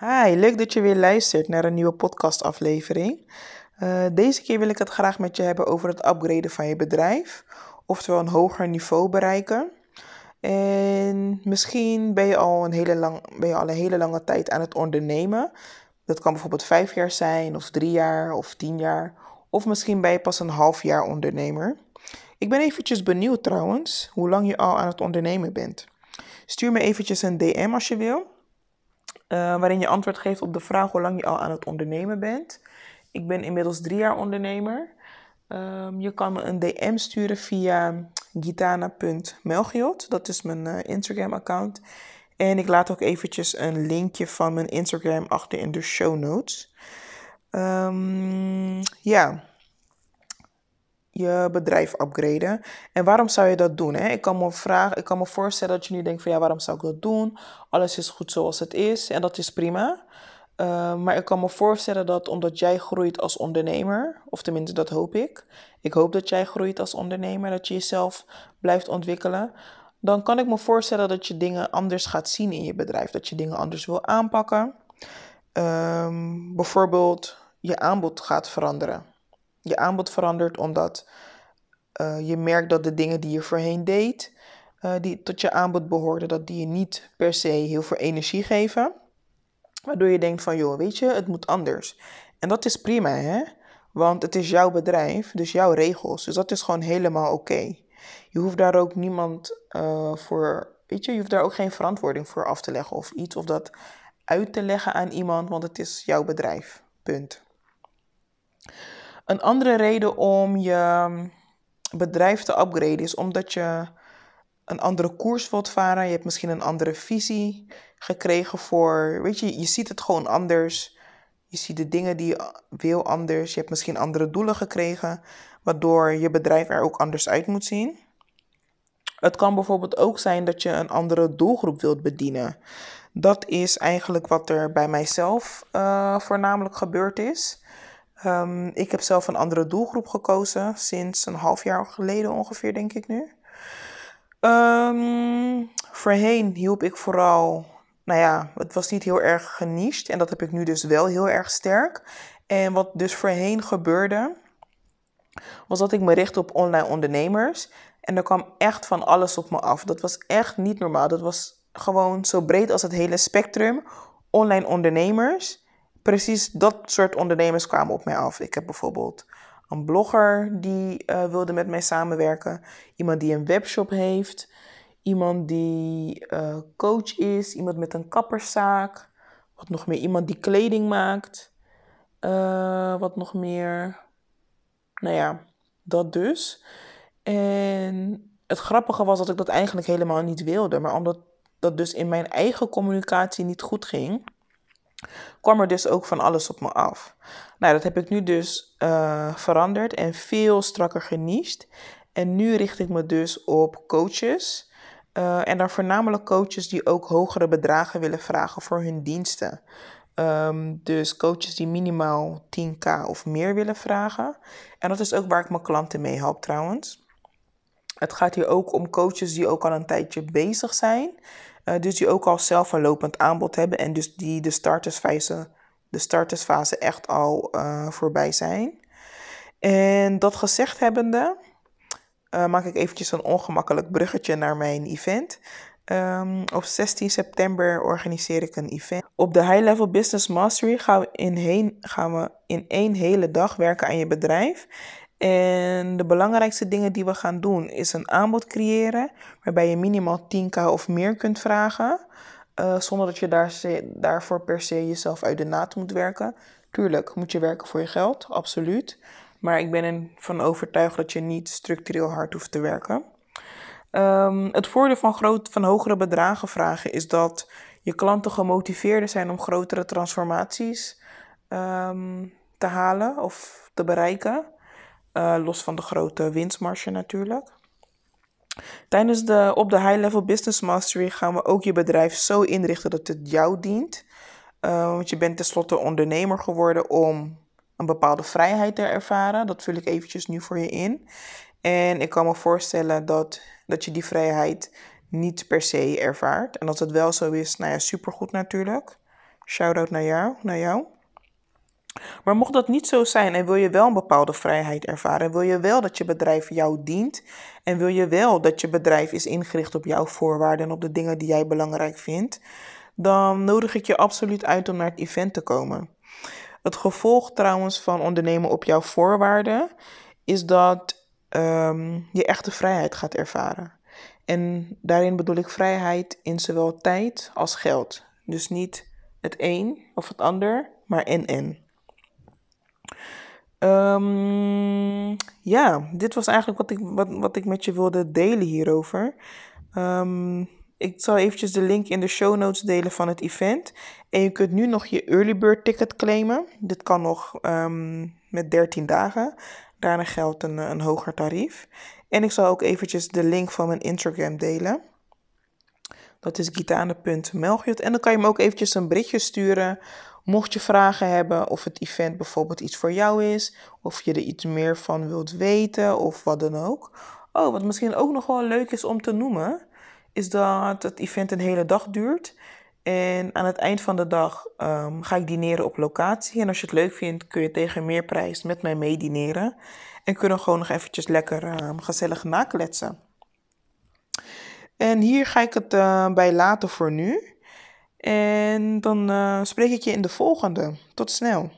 Hi, leuk dat je weer luistert naar een nieuwe podcastaflevering. Uh, deze keer wil ik het graag met je hebben over het upgraden van je bedrijf, oftewel een hoger niveau bereiken. En misschien ben je al een hele, lang, ben je al een hele lange tijd aan het ondernemen. Dat kan bijvoorbeeld vijf jaar zijn, of drie jaar, of tien jaar. Of misschien ben je pas een half jaar ondernemer. Ik ben eventjes benieuwd trouwens, hoe lang je al aan het ondernemen bent. Stuur me eventjes een DM als je wil. Uh, waarin je antwoord geeft op de vraag hoe lang je al aan het ondernemen bent. Ik ben inmiddels drie jaar ondernemer. Um, je kan me een DM sturen via gitana.melchiot. Dat is mijn uh, Instagram-account. En ik laat ook eventjes een linkje van mijn Instagram achter in de show notes. Um, ja, je bedrijf upgraden. En waarom zou je dat doen? Hè? Ik, kan me vragen, ik kan me voorstellen dat je nu denkt van ja, waarom zou ik dat doen? Alles is goed zoals het is en dat is prima. Uh, maar ik kan me voorstellen dat omdat jij groeit als ondernemer, of tenminste dat hoop ik. Ik hoop dat jij groeit als ondernemer, dat je jezelf blijft ontwikkelen. Dan kan ik me voorstellen dat je dingen anders gaat zien in je bedrijf. Dat je dingen anders wil aanpakken. Um, bijvoorbeeld je aanbod gaat veranderen. Je aanbod verandert omdat uh, je merkt dat de dingen die je voorheen deed, uh, die tot je aanbod behoorden, dat die je niet per se heel veel energie geven. Waardoor je denkt van, joh, weet je, het moet anders. En dat is prima, hè? Want het is jouw bedrijf, dus jouw regels. Dus dat is gewoon helemaal oké. Je hoeft daar ook niemand uh, voor, weet je, je hoeft daar ook geen verantwoording voor af te leggen of iets. Of dat uit te leggen aan iemand, want het is jouw bedrijf. Punt. Een andere reden om je bedrijf te upgraden is omdat je een andere koers wilt varen. Je hebt misschien een andere visie gekregen voor, weet je, je ziet het gewoon anders. Je ziet de dingen die je wil anders. Je hebt misschien andere doelen gekregen, waardoor je bedrijf er ook anders uit moet zien. Het kan bijvoorbeeld ook zijn dat je een andere doelgroep wilt bedienen. Dat is eigenlijk wat er bij mijzelf uh, voornamelijk gebeurd is. Um, ik heb zelf een andere doelgroep gekozen sinds een half jaar geleden ongeveer, denk ik nu. Um, voorheen hielp ik vooral, nou ja, het was niet heel erg geniched en dat heb ik nu dus wel heel erg sterk. En wat dus voorheen gebeurde, was dat ik me richtte op online ondernemers. En er kwam echt van alles op me af. Dat was echt niet normaal. Dat was gewoon zo breed als het hele spectrum. Online ondernemers precies dat soort ondernemers kwamen op mij af. Ik heb bijvoorbeeld een blogger die uh, wilde met mij samenwerken, iemand die een webshop heeft, iemand die uh, coach is, iemand met een kapperszaak, wat nog meer, iemand die kleding maakt, uh, wat nog meer. Nou ja, dat dus. En het grappige was dat ik dat eigenlijk helemaal niet wilde, maar omdat dat dus in mijn eigen communicatie niet goed ging kwam er dus ook van alles op me af. Nou, dat heb ik nu dus uh, veranderd en veel strakker geniest. En nu richt ik me dus op coaches. Uh, en dan voornamelijk coaches die ook hogere bedragen willen vragen voor hun diensten. Um, dus coaches die minimaal 10k of meer willen vragen. En dat is ook waar ik mijn klanten mee help trouwens. Het gaat hier ook om coaches die ook al een tijdje bezig zijn. Uh, dus die ook al zelf een lopend aanbod hebben en dus die de startersfase, de startersfase echt al uh, voorbij zijn. En dat gezegd hebbende, uh, maak ik eventjes een ongemakkelijk bruggetje naar mijn event. Um, op 16 september organiseer ik een event. Op de High Level Business Mastery gaan we in, heen, gaan we in één hele dag werken aan je bedrijf. En de belangrijkste dingen die we gaan doen is een aanbod creëren waarbij je minimaal 10k of meer kunt vragen. Uh, zonder dat je daar, daarvoor per se jezelf uit de naad moet werken. Tuurlijk moet je werken voor je geld, absoluut. Maar ik ben ervan overtuigd dat je niet structureel hard hoeft te werken. Um, het voordeel van, groot, van hogere bedragen vragen is dat je klanten gemotiveerder zijn om grotere transformaties um, te halen of te bereiken. Uh, los van de grote winstmarge natuurlijk. Tijdens de op de High Level Business Mastery gaan we ook je bedrijf zo inrichten dat het jou dient. Uh, want je bent tenslotte ondernemer geworden om een bepaalde vrijheid te ervaren. Dat vul ik eventjes nu voor je in. En ik kan me voorstellen dat, dat je die vrijheid niet per se ervaart. En als het wel zo is, nou ja, supergoed natuurlijk. Shout-out naar jou, naar jou. Maar mocht dat niet zo zijn en wil je wel een bepaalde vrijheid ervaren, wil je wel dat je bedrijf jou dient en wil je wel dat je bedrijf is ingericht op jouw voorwaarden en op de dingen die jij belangrijk vindt, dan nodig ik je absoluut uit om naar het event te komen. Het gevolg trouwens van ondernemen op jouw voorwaarden is dat um, je echte vrijheid gaat ervaren. En daarin bedoel ik vrijheid in zowel tijd als geld. Dus niet het een of het ander, maar en en. Um, ja, dit was eigenlijk wat ik, wat, wat ik met je wilde delen hierover. Um, ik zal eventjes de link in de show notes delen van het event. En je kunt nu nog je early bird ticket claimen. Dit kan nog um, met 13 dagen. Daarna geldt een, een hoger tarief. En ik zal ook eventjes de link van mijn Instagram delen. Dat is gitane.melchiot. En dan kan je me ook eventjes een berichtje sturen. Mocht je vragen hebben of het event bijvoorbeeld iets voor jou is. Of je er iets meer van wilt weten of wat dan ook. Oh, wat misschien ook nog wel leuk is om te noemen. Is dat het event een hele dag duurt. En aan het eind van de dag um, ga ik dineren op locatie. En als je het leuk vindt, kun je tegen meer prijs met mij meedineren. En kunnen we gewoon nog eventjes lekker um, gezellig nakletsen. En hier ga ik het uh, bij laten voor nu. En dan uh, spreek ik je in de volgende. Tot snel.